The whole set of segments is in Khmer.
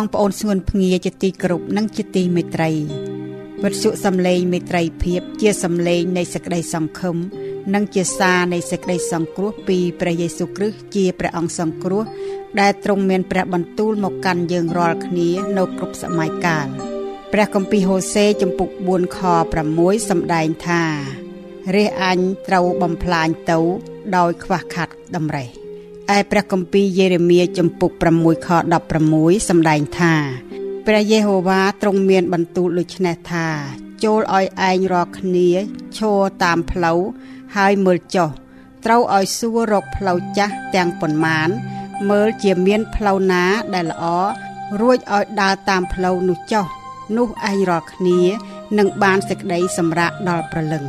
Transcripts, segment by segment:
បងប្អូនស្ងួនភ្ងាជាទីគោរពនិងជាទីមេត្រីវិទ្យុសំឡេងមេត្រីភាពជាសំឡេងនៃសេចក្តីសង្ឃឹមនិងជាសារនៃសេចក្តីសង្គ្រោះពីព្រះយេស៊ូវគ្រីស្ទជាព្រះអង្គសង្គ្រោះ ដែលទ្រង់មានព្រះបន្ទូលមកកាន់យើងរាល់គ្នានៅគ្រប់សម័យកាលព្រះគម្ពីរហូសេចំពុក4ខ6សម្ដែងថារះអញត្រូវបំផ្លាញទៅដោយខ្វះខាតតម្រេះ ឯព្រះគម្ពីរយេរេមៀចំពុក6ខ16សម្ដែងថាព្រះយេហូវ៉ាទ្រង់មានបន្ទូលដូចនេះថា ចូលឲ្យឯងរាល់គ្នាឈរតាមផ្លូវហើយមើលចុះត្រូវឲ្យសួររកផ្លូវចាស់ទាំងប៉ុន្មាន មើលជាមានផ្លូវណាដែលល្អរួចឲ្យដើរតាមផ្លូវនោះចុះនោះឯងរាល់គ្នានឹងបានសេចក្តីសម្រាកដល់ប្រលឹង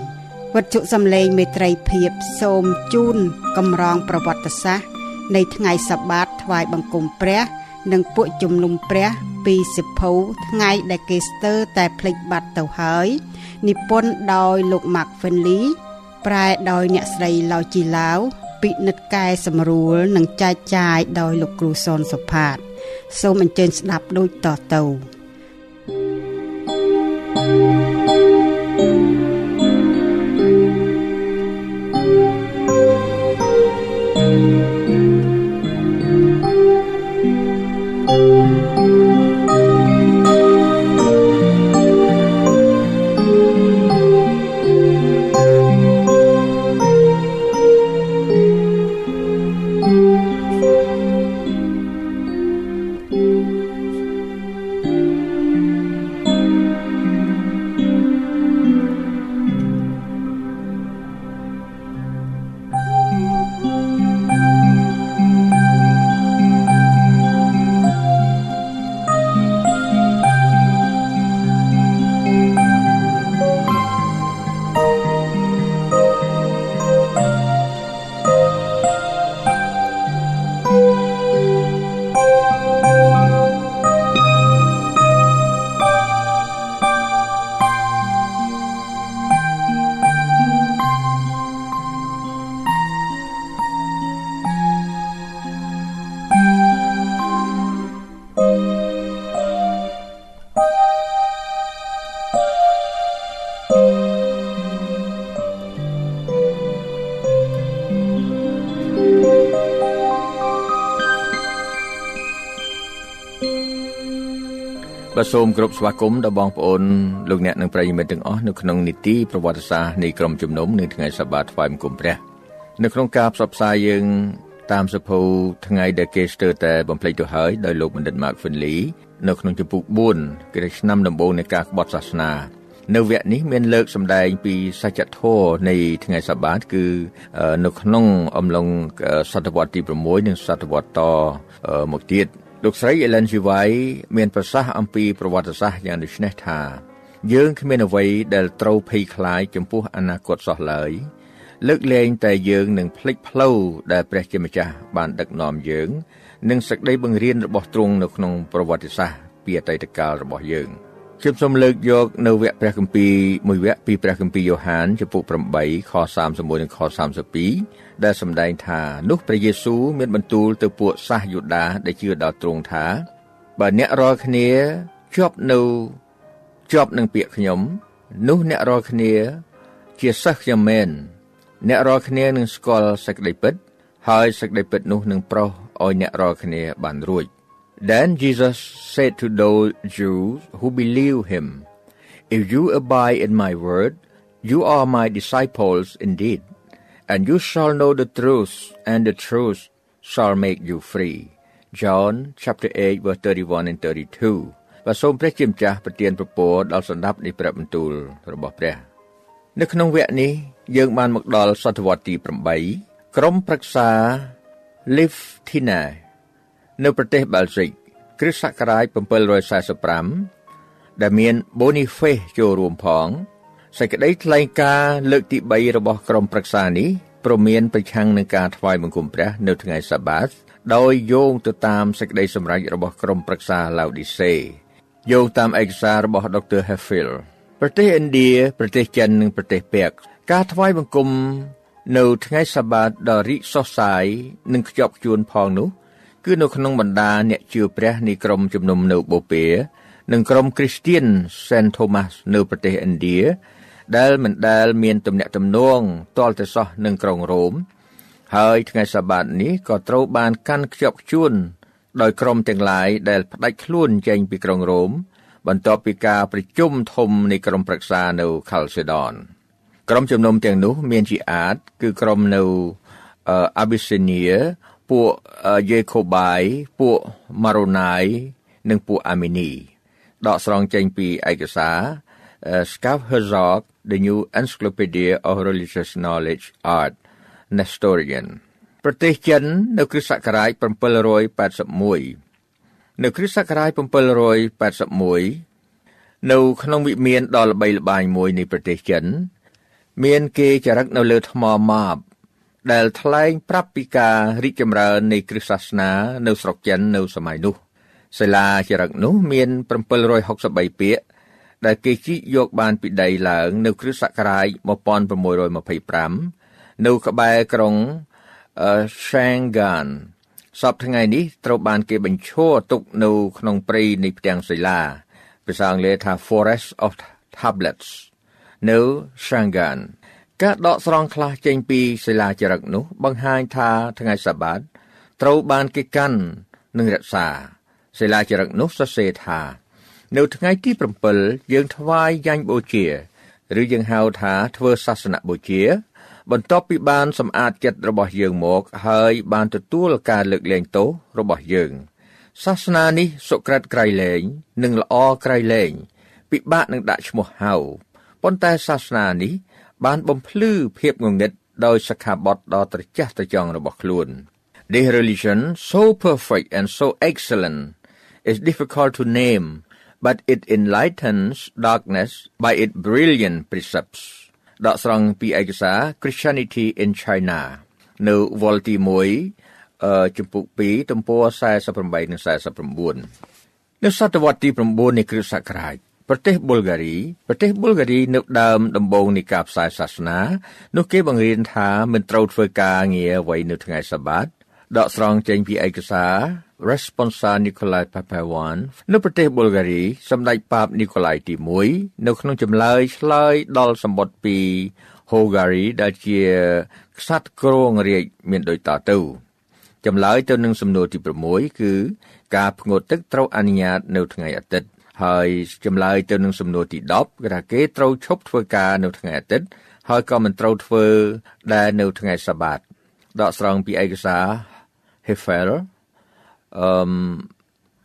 វត្ថុសំឡេងមេត្រីភាពសូមជូនកំរងប្រវត្តិសាស្ត្រ នៃថ្ងៃសបាតថ្វាយបង្គំព្រះ និងពួកជំនុំព្រះពីសិភៅថ្ងៃដែលគេស្ទើរតែភ្លេចបាត់ទៅហើយ និពន្ធដោយលោក Mark Finley ប្រែដោយអ្នកស្រីឡៅជីឡាវពិនិត្យកែសម្រួលនិងចែកចាយដោយលោកគ្រូសនសុផាត សូមអញ្ជើញស្ដាប់ដូចតទៅ thank you បាទសូមគោរពស្វាគមន៍ដល់បងប្អូនលោកអ្នកនិងប្រិយមិត្តទាំងអស់នៅក្នុងនីតិប្រវត្តិសាស្ត្រនៃក្រុមជំនុំនៅថ្ងៃសប្តាហ៍ថ្វាយបង្គំព្រះនៅក្នុងការផ្សព្វផ្សាយយើងតាមសភៅថ្ងៃដែលគេស្ទើរតែបំភ្លេចទៅហើយដោយលោកបណ្ឌិត Mark Finley នៅក្នុងជំពូក4គឺឆ្នាំដំបូងនៃការក្បត់សាសនានៅវគ្គនេះមានលើកសម្ដែងពីសច្ចធម៌នៃថ្ងៃសបាតគឺនៅក្នុងអំឡុងសតវត្សទី6និងសតវត្សតមកទៀត លោកស្រី Ellen G. White មានប្រសាសន៍អំពីប្រវត្តិសាស្ត្រយ៉ាងដូចនេះថាយើងគ្មានអ្វីដែលត្រូវភ័យខ្លាចចំពោះអនាគតសោះឡើយលើកលែងតែយើងនឹងភ្លេចផ្លូវដែលព្រះជាម្ចាស់បានដឹកនាំយើង និងសេចក្តីបង្រៀនរបស់ទ្រង់នៅក្នុងប្រវត្តិសាស្ត្រពីអតីតកាលរបស់យើងខ្ញុំសូមលើកយកនៅវគ្គព្រះគម្ពីរមួយវគ្គពីព្រះគម្ពីរយ៉ូហានចំពុក8ខ31និងខ32 ដែលសម្ដែងថានោះព្រះយេស៊ូវមានបន្ទូលទៅពួកសាសយូដាដែលជឿដល់ទ្រង់ថាបើអ្នករាល់គ្នាជាប់នៅជាប់នឹងពាក្យខ្ញុំ នោះអ្នករាល់គ្នា ជាសិស្សខ្ញុំមែនអ្នករាល់គ្នានឹងស្គាល់សេចក្តីពិត ហើយសេចក្តីពិតនោះនឹងប្រោសឲ្យអ្នករាល់គ្នាបានរួច Then Jesus said to those Jews who believe him If you abide in my word you are my disciples indeed and you shall know the truth and the truth shall make you free John chapter 8 verse 31 and 32 បាទសូមព្រះជាម្ចាស់ប្រទានពរដល់សន្តាប់នៃព្រះបន្ទូលរបស់ព្រះ នៅក្នុងវគ្គនេះយើងបានមកដល់សតវត្សទី8ក្រុមប្រឹក្សា Liftina នៅប្រទេសបែលហ្សិកគ្រិស្តសករាជ745ដែលមាន Boniface ចូលរួមផង សេចក្តីថ្លែងការណ៍លើកទី3របស់ក្រុមប្រឹក្សានេះព្រមានប្រឆាំងនឹងការថ្វាយបង្គំព្រះនៅថ្ងៃសាបាតដោយយោងទៅតាមសេចក្តីសម្រេចរបស់ក្រុមប្រឹក្សាឡាវឌីសេយោងតាមឯកសាររបស់ដុកទ័រ Heffield ប្រទេសឥណ្ឌាប្រទេសចិននិងប្រទេសប៉ែកការថ្វាយបង្គំនៅថ្ងៃសាបាតដ៏រីកសុសសាយនិងខ្ជាប់ខ្ជួនផងនោះគឺនៅក្នុងបណ្ដាអ្នកជឿព្រះនៃក្រុមជំនុំនៅបូព៌ានិងក្រុមគ្រីស្ទៀន Saint Thomas នៅប្រទេសឥណ្ឌា ដែលមិនដែលមានទំនាក់ទំនងទាល់តែសោះនឹងក្រុងរ៉ូមហើយថ្ងៃសាបាតនេះក៏ត្រូវបានកាន់ខ្ជាប់ខ្ជួនដោយក្រុមទាំងឡាយដែលផ្ដាច់ខ្លួនចេញពីក្រុងរ៉ូមបន្ទាប់ពីការប្រជុំធំនៃក្រុមប្រឹក្សានៅខាល់សេដនក្រុមជំនុំទាំងនោះមានជាអាចគឺក្រុមនៅអាប៊ីសេនីពួកយេកូបាយពួកម៉ារូណៃនិងពួកអាមីនីដកស្រង់ចេញពីឯកសារ Scav Herzog The New Encyclopedia of Religious Knowledge Art Nestorian ប្រទេសចិននៅគ្រិស្តសករាជ781នៅគ្រិស្តសករាជ781នៅក្នុងវិមានដ៏ល្បីល្បាញមួយនៃប្រទេសចិន មានគេចរឹកនៅលើថ្មម៉ាបដែលថ្លែងប្រាប់ពីការរីកចម្រើននៃគ្រិស្តសាសនា នៅស្រុកចិននៅសម័យនោះសិលាចរឹកនោះមាន763ពាក្យ ដែលគេជីកយកបានពីដីឡើងនៅគ្រិស្តសករាជ1625នៅក្បែរក្រុង Shangan សពថ្ងៃនេះត្រូវបានគេបញ្ឈរទុកនៅក្នុងព្រៃនៃផ្ទាំងសិលាភាសាអង់គ្លេសថា Forest of Tablets នៅ Shangan ការដកស្រង់ខ្លះចេញពីសិលាចារឹកនោះ បង្ហាញថាថ្ងៃសបាតត្រូវបានគេកាន់និងរក្សាសិលាចារឹកនោះសរសេរថា នៅថ្ងៃទី7យើងថ្វាយយ៉ាញ់បូជាឬយើងហៅថាធ្វើសាសនបូជា បន្ទាប់ពីបានសម្អាតចិត្តរបស់យើងមក ហើយបានទទួលការលើកលែងទោសរបស់យើង សាសនានេះសុក្រិតក្រៃលែងនិងល្អក្រៃលែងពិបាកនឹងដាក់ឈ្មោះហៅប៉ុន្តែសាសនានេះ បានបំភ្លឺភាពងងឹតដោយសិក្ខាបទដ៏ត្រចះត្រចង់របស់ខ្លួន This religion so perfect and so excellent is difficult to name but it enlightens darkness by its brilliant precepts ដកស្រង់ពីឯកសារ Christianity in China នៅវល់ទី1អឺចំពុក2ទំព័រ48និង49នៅសតវត្សទី9នៃគ្រិស្តសករាជប្រទេសប៊ុលហ្គារីប្រទេសប៊ុលហ្គារីនៅដើមដំបូងនៃការផ្សាយសាសនា នោះគេបង្រៀនថាមិនត្រូវធ្វើការងារអ្វីនៅថ្ងៃសបាត ដកស្រង់ចេញពីឯកសារ Responsa Nikolai Papawan នៅប្រទេសប៊ុលហ្គារីសម្ដេចប៉ាបនីកូឡៃទី1នៅក្នុងចម្លើយឆ្លើយដល់សម្បត្តិពី Hungary ដែលជាក្សត្រគ្រងរាជមានដូចតទៅចម្លើយទៅនឹងសំណួរទី6គឺការផ្ងត់ទឹកត្រូវអនុញ្ញាតនៅថ្ងៃអាទិត្យហើយចម្លើយទៅនឹងសំណួរទី10គឺថាគេត្រូវឈប់ធ្វើការនៅថ្ងៃអាទិត្យហើយក៏មិនត្រូវធ្វើដែលនៅថ្ងៃសបាតដកស្រង់ពីឯកសារ Hefel um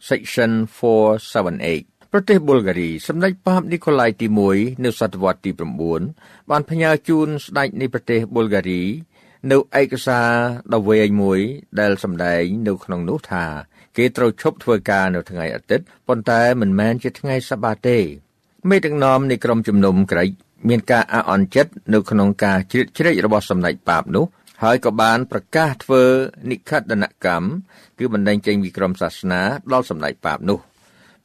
section 478ប្រទេសប៊ុលហ្គារីសម្ដេចប៉ាបនីកូឡៃទី1នៅសតវត្សទី9បានផ្ញើជូនស្ដេចនៃប្រទេសប៊ុលហ្គារី នៅឯកសារដ៏វែងមួយដែលសម្ដែងនៅក្នុងនោះថា គេត្រូវឈប់ធ្វើការនៅថ្ងៃអាទិត្យប៉ុន្តែមិនមែនជាថ្ងៃសបាតទេមេដឹកនាំនៃក្រុមជំនុំក្រិចមានការអអន់ចិត្តនៅក្នុងការជ្រៀតជ្រែករបស់សម្ដេចប៉ាបនោះ ហើយក៏បានប្រកាសធ្វើនិខិតនកម្មគឺបណ្ដេញចេញពីក្រមសាសនាដល់សម្ដេចប៉ាបនោះ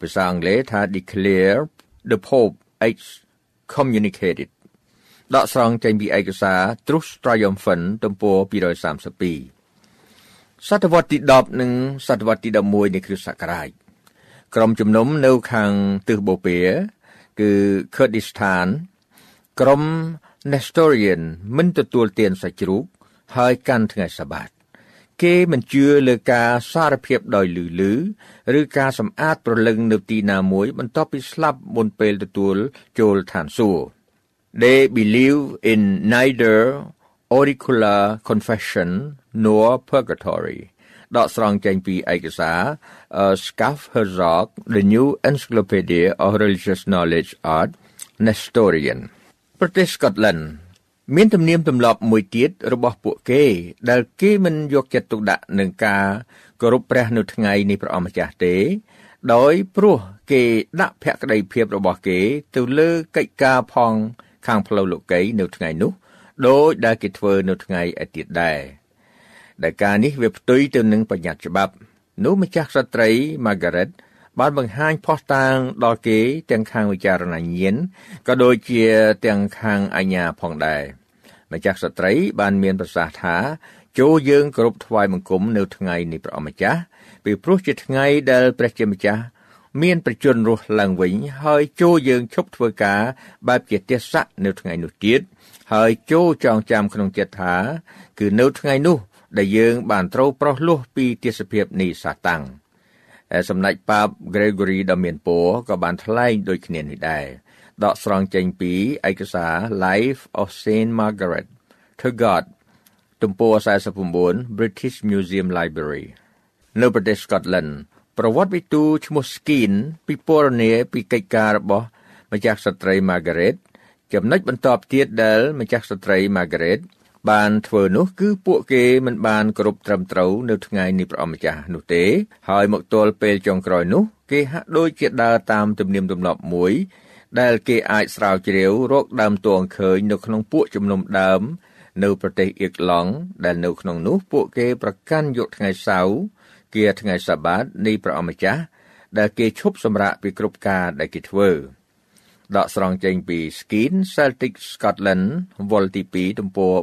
ភាសាអង់គ្លេសថា declare the pope excommunicated ដកស្រង់ចេញពីឯកសារ Truth Triumphant ទំព័រ232សតវត្សទី10និងសតវត្សទី11នៃគ្រិស្តសករាជក្រុមជំនុំនៅខាងទិសបូព៌ាគឺ Kurdistan ក្រុម Nestorian មិនទទួលទានសាច់ជ្រូក ហើយកាន់ថ្ងៃសបាតគេមិនជឿលើការសារភាពដោយលឺលឺឬការសម្អាតប្រលឹងនៅទីណាមួយ បន្ទាប់ពីស្លាប់មុនពេលទទួលចូលឋានសួគ៌ They believe in neither auricular confession nor purgatory ដកស្រង់ចេញពីឯកសារ Scaff Herzog The New Encyclopedia of Religious Knowledge Art Nestorian ប្រទេស Scotland មានទំនៀមទម្លាប់មួយទៀតរបស់ពួកគេ ដែលគេមិនយកចិត្តទុកដាក់នឹងការគោរពព្រះនៅថ្ងៃនេះព្រះអម្ចាស់ទេ ដោយព្រោះគេដាក់ភក្តីភាពរបស់គេ ទៅលើកិច្ចការផង ខាងផ្លូវលោកីនៅថ្ងៃនោះដោយដែលគេធ្វើនៅថ្ងៃឯទៀតដែរដែលការនេះវាផ្ទុយទៅនឹងបញ្ញត្តិច្បាប់នោះម្ចាស់ស្ត្រី Margaret បានបង្ហាញផុសតាងដល់គេទាំងខាងវិចារណញ្ញាណក៏ដូចជាទាំងខាងអញ្ញាផងដែរ ម្ចាស់ស្ត្រីបានមានប្រសាសន៍ថាចូលយើងគោរពថ្វាយបង្គំនៅថ្ងៃនេះព្រះអម្ចាស់ពីព្រោះជាថ្ងៃដែលព្រះជាម្ចាស់មានប្រជញ្ញរស់ឡើងវិញ ហើយចូលយើងឈប់ធ្វើការបែបជាទេសៈនៅថ្ងៃនោះទៀតហើយចូលចងចាំក្នុងចិត្តថា គឺនៅថ្ងៃនោះ ដែលយើងបានត្រូវប្រោះលោះពីទេសភាពនេះសាតាំងសម្ដេចប៉ាប Gregory ដ៏មានពរក៏បានថ្លែងដូចគ្នានេះដែរ ដកស្រង់ចេញពីឯកសារ Life of Saint Margaret to God ទំព័រ49 British Museum Library នៅប្រទេស Scotland ប្រវត្តិវិទូឈ្មោះ Skin ពិពណ៌នាពីកិច្ចការរបស់ម្ចាស់ស្ត្រី Margaret ចំណុចបន្តទៀតដែលម្ចាស់ស្ត្រី Margaret បានធ្វើនោះគឺពួកគេមិនបានគ្រប់ត្រឹមត្រូវនៅថ្ងៃនេះព្រះអម្ចាស់នោះទេ ហើយមកទល់ពេលចុងក្រោយនោះ គេហាក់ដូចជាដើរតាមទំនៀមទម្លាប់មួយ ដែលគេអាចស្រាវជ្រាវរកដើមតួអង្គឃើញនៅក្នុងពួកជំនុំដើម នៅប្រទេសអ៊ីកឡង់ដែលនៅក្នុងនោះពួកគេប្រកាន់យកថ្ងៃសៅរ៍ជាថ្ងៃសបាតនៃព្រះអម្ចាស់ដែលគេឈប់សម្រាកពីគ្រប់ការដែលគេធ្វើដកស្រង់ចេញពី Skin Celtic Scotland វល់ទី2ទំព័រ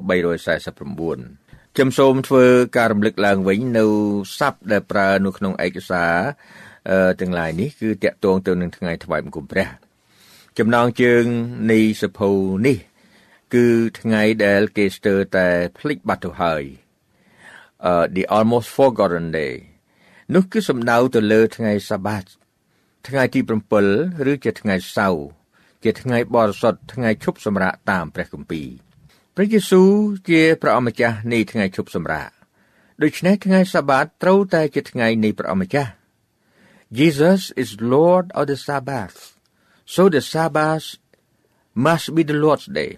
349ខ្ញុំសូមធ្វើការរំលឹកឡើងវិញនៅស័ព្ទដែលប្រើនៅក្នុងឯកសារទាំងឡាយនេះគឺតាក់ទងទៅនឹងថ្ងៃថ្វាយបង្គំព្រះ ចំណងជើងនៃសភៅនេះ គឺថ្ងៃដែលគេស្ទើរតែភ្លេចបាត់ទៅហើយ uh the almost forgotten day នោះគឺសំដៅទៅលើថ្ងៃសាបាតថ្ងៃទី7ឬជាថ្ងៃសៅរ៍ជាថ្ងៃបរិសុទ្ធថ្ងៃឈប់សម្រាកតាមព្រះគម្ពីរព្រះយេស៊ូវជាព្រះអម្ចាស់នៃថ្ងៃឈប់សម្រាកដូច្នេះថ្ងៃសាបាតត្រូវតែជាថ្ងៃនៃព្រះអម្ចាស់ Jesus is Lord of the Sabbath so the Sabbath must be the Lord's day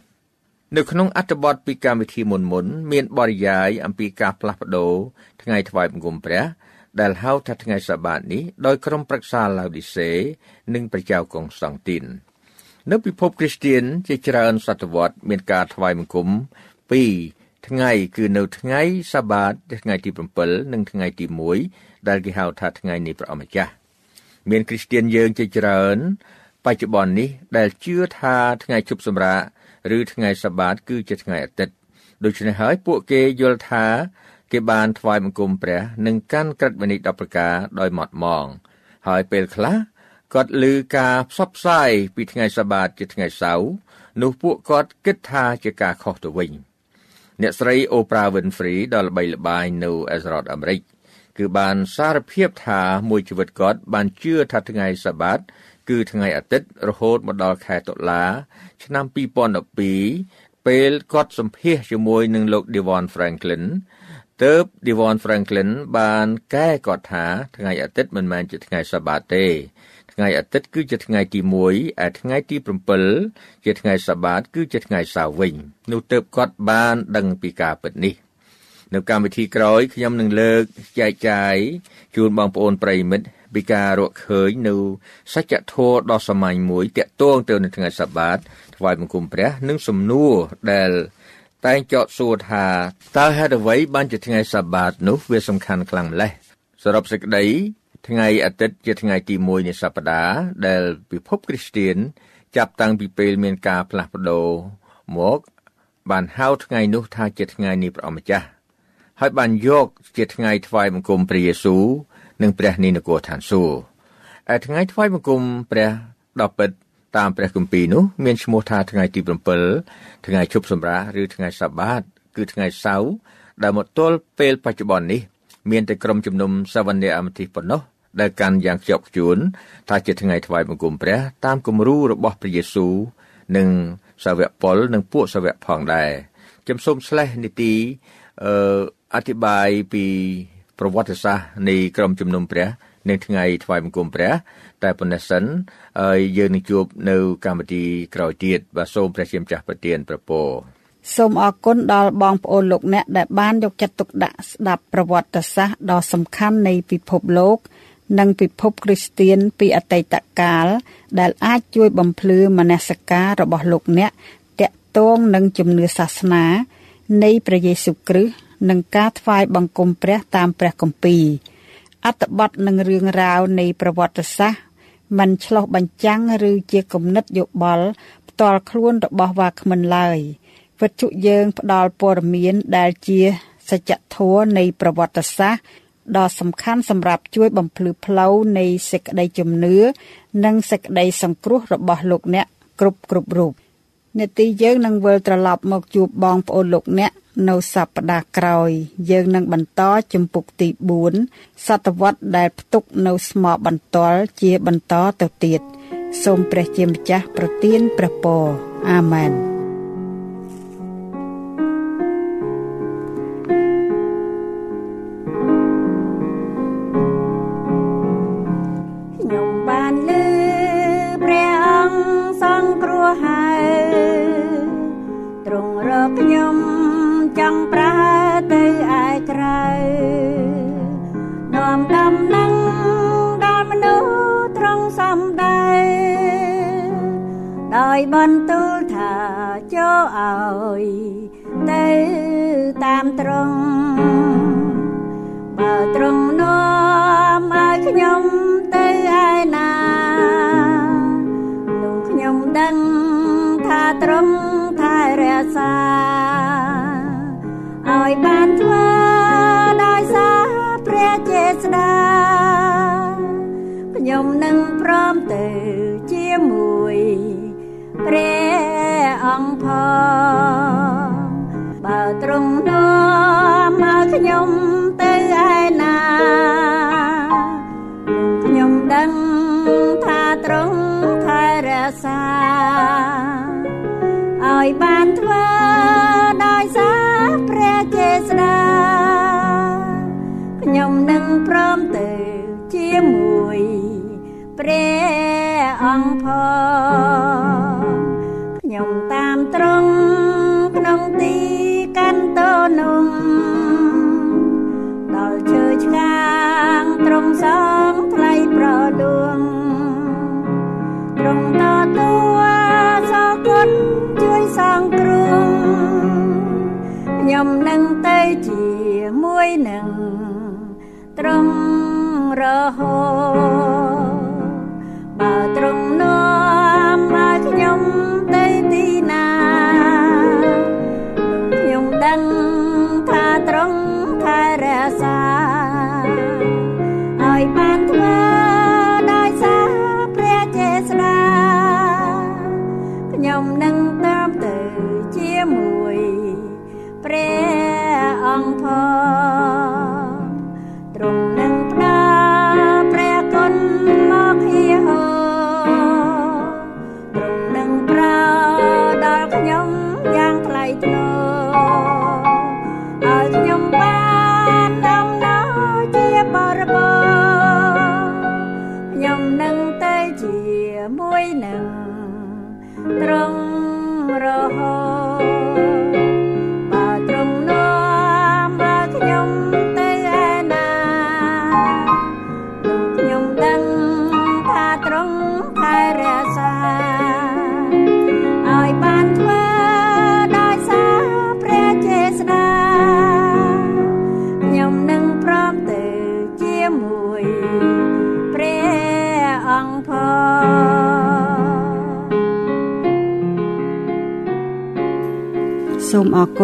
នៅក្នុងអត្ថបទពីកម្មវិធីមុនមុន មានបរិយាយអំពីការផ្លាស់ប្ដូរថ្ងៃថ្វាយបង្គំព្រះដែលហៅថាថ្ងៃសបាតនេះដោយក្រុមប្រឹក្សាឡាវឌីសេ និងព្រះចៅកុងស្តង់ទីន នៅពិភពគ្រីស្ទានជាច្រើនសតវត្សមានការថ្វាយបង្គំ2ថ្ងៃគឺនៅថ្ងៃសបាតថ្ងៃទី7និងថ្ងៃទី1ដែលគេហៅថាថ្ងៃនៃព្រះអម្ចាស់មានគ្រីស្ទានយើងជាច្រើន បច្ចុប្បន្ននេះដែលជឿថាថ្ងៃជប់សម្រាកឬថ្ងៃសបាតគឺជាថ្ងៃអាទិត្យដូច្នេះហើយពួកគេយល់ថា គេបានថ្វាយបង្គំព្រះនិងកាន់ក្រឹតវិនិច្ឆ័យ10ប្រការដោយម៉ត់ម៉ងហើយពេលខ្លះគាត់ឮការផ្សព្វផ្សាយពីថ្ងៃសបាតជាថ្ងៃសៅរ៍នោះពួកគាត់គិតថាជាការខុសទៅវិញអ្នកស្រីអូប្រាវិនហ្វ្រីដ៏ល្បីល្បាញនៅអេសរ៉តអាមេរិកគឺបានសារភាពថាមួយជីវិតគាត់បានជឿថាថ្ងៃសបាត គឺថ្ងៃអាទិត្យរហូតមកដល់ខែតុលា ឆ្នាំ2012ពេលគាត់សម្ភាសជាមួយនឹងលោក Devon Franklin ទើប Devon Franklin បានកែគាត់ថាថ្ងៃអាទិត្យមិនមែនជាថ្ងៃសបាតទេ ថ្ងៃអាទិត្យគឺជាថ្ងៃទី1ឯថ្ងៃទី7ជាថ្ងៃសបាត គឺជាថ្ងៃសៅរ៍វិញនោះទើបគាត់បានដឹងពីការពិតនេះនៅកម្មវិធីក្រោយខ្ញុំនឹងលើកចែកចាយជូនបងប្អូនប្រិមិត្ត ពីការរកឃើញនៅសច្ចធម៌ដ៏សាមញ្ញមួយតាក់ទងទៅនឹងថ្ងៃសបាតថ្វាយបង្គំព្រះនិងសំណួរដែលតែងចោទសួរថាតើហេតុអ្វីបានជាថ្ងៃសបាតនោះវាសំខាន់ខ្លាំងម្ល៉េះសរុបសេចក្តីថ្ងៃអាទិត្យជាថ្ងៃទី1នៃសប្តាហ៍ដែលពិភពគ្រីស្ទាន ចាប់តាំងពីពេលមានការផ្លាស់ប្ដូរមកបានហៅថ្ងៃនោះថាជាថ្ងៃនៃព្រះអម្ចាស់ហើយបានយកជាថ្ងៃថ្វាយបង្គំព្រះយេស៊ូវ និងព្រះនៃនគរឋានសួគ៌ឯថ្ងៃថ្វាយបង្គំព្រះដ៏ពិតតាមព្រះគម្ពីរនោះមានឈ្មោះថាថ្ងៃទី7ថ្ងៃជប់សម្រាកឬថ្ងៃសាបាត គឺថ្ងៃសៅរ៍ដែលមកទល់ពេលបច្ចុប្បន្ននេះមានតែក្រុមជំនុំសាវណ្ណអមតិប៉ុណ្ណោះដែលកាន់យ៉ាងខ្ជាប់ខ្ជួនថាជាថ្ងៃថ្វាយបង្គំព្រះ តាមគំរូរបស់ព្រះយេស៊ូវនិងសាវកប៉ុលនិងពួកសាវកផងដែរខ្ញុំសូមស្លេះនីតិអឺអធិប្បាយពី ប្រវត្តិសាស្ត្រនៃក្រុមជំនុំព្រះនៅថ្ងៃថ្វាយបង្គំព្រះ តែប៉ុណ្ណេះសិនហើយយើងនឹងជួបនៅកម្មវិធីក្រោយទៀតបាទសូមព្រះជាម្ចាស់ប្រទានប្រពរសូមអរគុណដល់បងប្អូនលោកអ្នកដែលបានយកចិត្តទុកដាក់ស្ដាប់ប្រវត្តិសាស្ត្រដ៏សំខាន់នៃពិភពលោក និងពិភពគ្រីស្ទៀនពីអតីតកាល ដែលអាចជួយបំភ្លឺមនសិការរបស់លោកអ្នកតាក់ទងនឹងជំនឿសាសនានៃព្រះយេស៊ូវគ្រីស្ទ និងការថ្វាយបង្គំព្រះតាមព្រះគម្ពីរអត្ថបទនិងរឿងរ៉ាវនៃប្រវត្តិសាស្ត្រมันឆ្លោះបញ្ចាំងឬជាគំនិតយោបល់ផ្ទាល់ខ្លួនរបស់វាគ្មិនឡើយវិទ្យុយើងផ្ដល់ព័ត៌មានដែលជាសច្ចធម៌នៃប្រវត្តិសាស្ត្រដ៏សំខាន់សម្រាប់ជួយបំភ្លឺផ្លូវនៃសេចក្តីជំនឿនិងសេចក្តីសង្គ្រោះរបស់លោកអ្នកគ្រប់គ្រប់រូបនេតិយើងនឹងវិលត្រឡប់មកជួបបងប្អូនលោកអ្នកនៅសប្តាហ៍ក្រោយ យើងនឹងបន្តជំពូកទី4សតវត្សដែលផ្ទុកនៅស្មោបន្ទាល់ជាបន្តទៅទៀត សូមព្រះជាម្ចាស់ប្រទានព្រះពរអាមែនបន្ឲ្យទៅតាមត្រង់បើត្រង់នាំឲ្យខ្ញុំទៅឯណានោះខ្ញុំដឹងថាត្រង់ថែរក្សា អ រហូត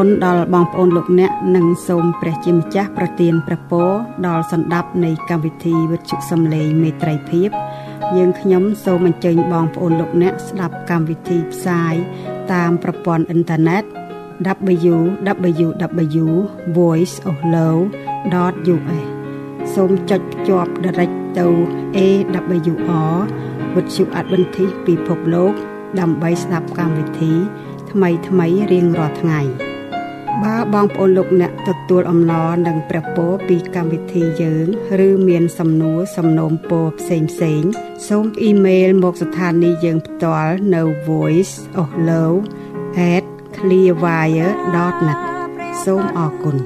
គុណដល់បងប្អូនលោកអ្នកនិងសូមព្រះជាម្ចាស់ប្រទានព្រះពរដល់សន្តាប់នៃកម្មវិធីវិទ្យុសំឡេងមេត្រីភាពយើងខ្ញុំសូមអញ្ជើញបងប្អូនលោកអ្នកស្ដាប់កម្មវិធីផ្សាយតាមប្រព័ន្ធអ៊ីនធឺណិត www.voiceoflow.us សូមចុចភ្ជាប់ direct ទៅ AWR វិទ្យុ Adventist ពិភពលោក ដើម្បីស្ដាប់កម្មវិធី ថ្មីថ្មីរៀងរាល់ថ្ងៃ បើបងប្អូនលោកអ្នកទទួលអំណរនិងព្រះពរពីកម្មវិធីយើង ឬមានសំណួរសំណូមពរផ្សេងផ្សេងសូមអ៊ីមែលមកស្ថានីយ៍យើងផ្ទាល់នៅ voice.low@clearwire.net សូមអរគុណ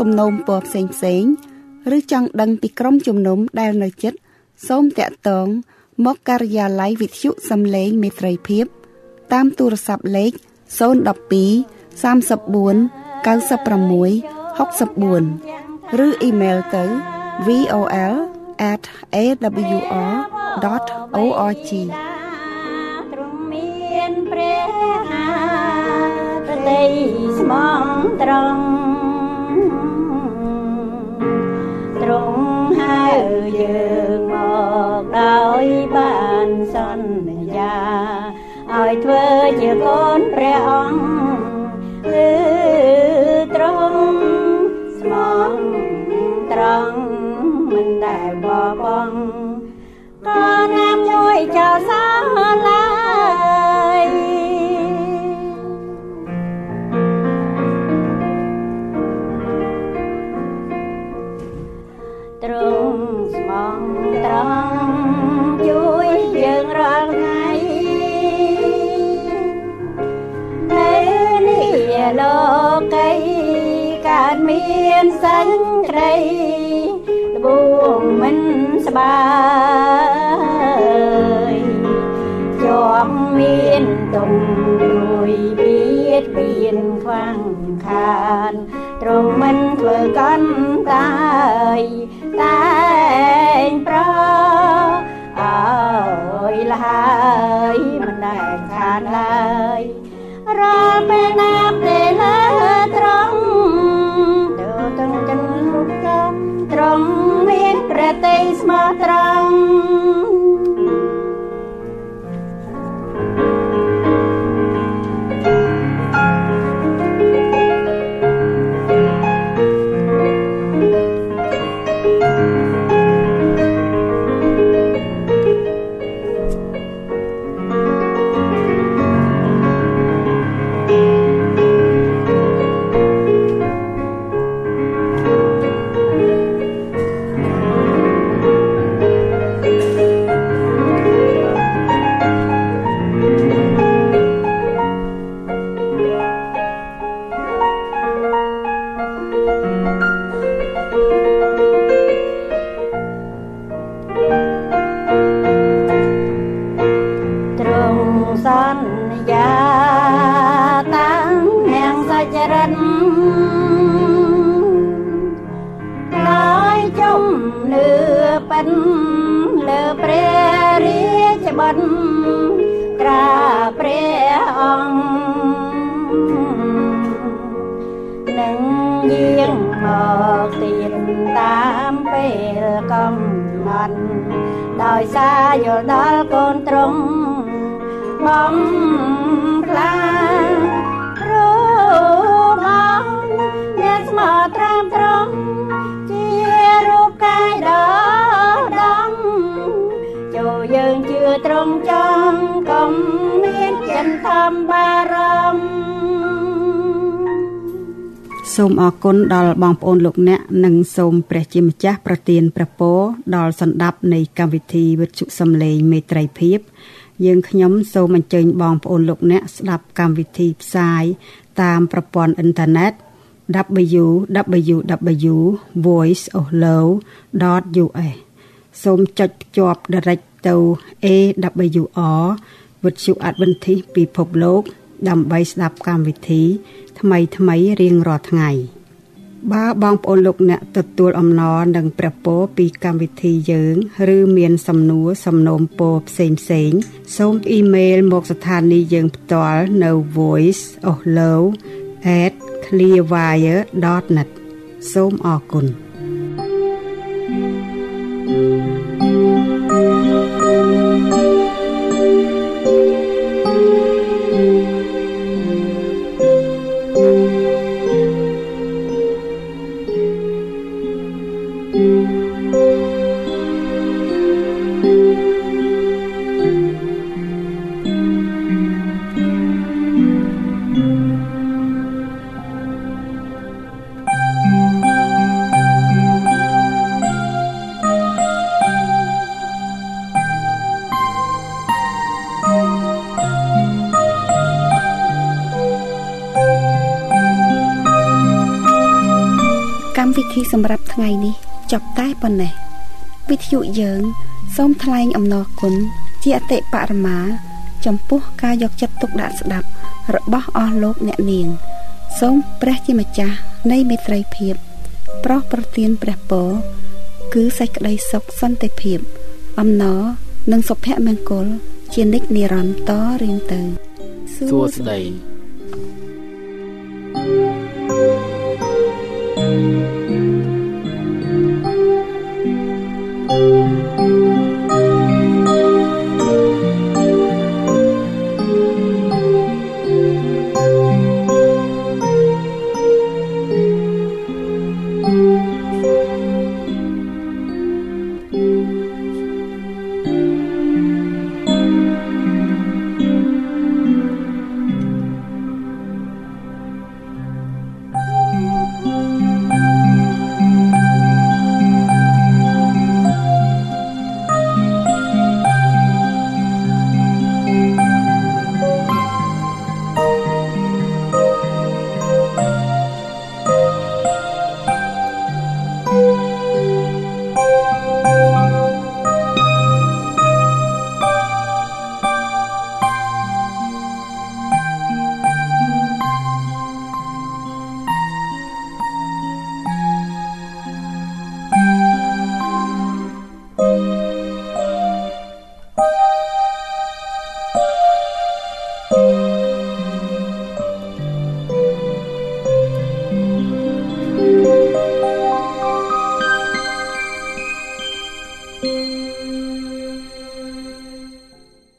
សំណូមពរផ្សេងផ្សេងៗឬចង់ដឹងពីក្រុមជំនុំដែលនៅជិតសូមតាក់ទងមកការិយាល័យវិទ្យុសំឡេងមេត្រីភាព តាមទូរស័ព្ទលេខ012 34 96 64ឬអ៊ីមែលទៅ vol@awr.org ទ្រង់មានព្រះហាប្រតិស្មងត្រង់ បានសន្យាឲ្យធ្វើជាកូនព្រះអង្គគឺទ្រង់ស្មងត្រង់មិនដែលបបង់ក៏ណាមជួយចោលសោឡើ នសេចក្តីល្បួងមិនស្បាយជាប់មានទុំរួយបៀតបៀនខ្វាំងខានទ្រង់មិនធ្វើកាន់ ជឿត្រង់ចំកុំមានចិនធម្មបារម្ភសូមអរគុណដល់បងប្អូនលោកអ្នកនិងសូមព្រះជាម្ចាស់ប្រទានព្រះពរដល់សន្តាប់នៃកម្មវិធីវិទ្យុសំឡេងមេត្រីភាពយើងខ្ញុំសូមអញ្ជើញបងប្អូនលោកអ្នកស្ដាប់កម្មវិធីផ្សាយតាមប្រព័ន្ធអ៊ីនធឺណិត www.voiceoflow.us សូមចុចភ្ជាប់ direct ទៅ AWR វិទ្យុ Adventist ពិភពលោក ដើម្បីស្ដាប់កម្មវិធី ថ្មីថ្មីរៀងរាល់ថ្ងៃបើបងប្អូនលោកអ្នកទទួលអំណរនិងព្រះពរពីកម្មវិធីយើង ឬមានសំណួរសំណូមពរផ្សេងផ្សេងសូមអ៊ីមែលមកស្ថានីយ៍យើងផ្ទាល់នៅ voice.ohlow@clearwire.net សូមអរគុណកម្ទ្យុយើង សូមថ្លែងអំណរគុណជាអតិបរមា ចំពោះការយកចិត្តទុកដាក់ស្ដាប់ របស់អស់លោកអ្នកនាង សូមព្រះជាម្ចាស់នៃមេត្រីភាពប្រោះប្រទានព្រះពរគឺសេចក្តីសុខសន្តិភាព អំណរនិងសុភមង្គលជានិច្ចនិរន្តរ៍តរៀងទៅសួស្តី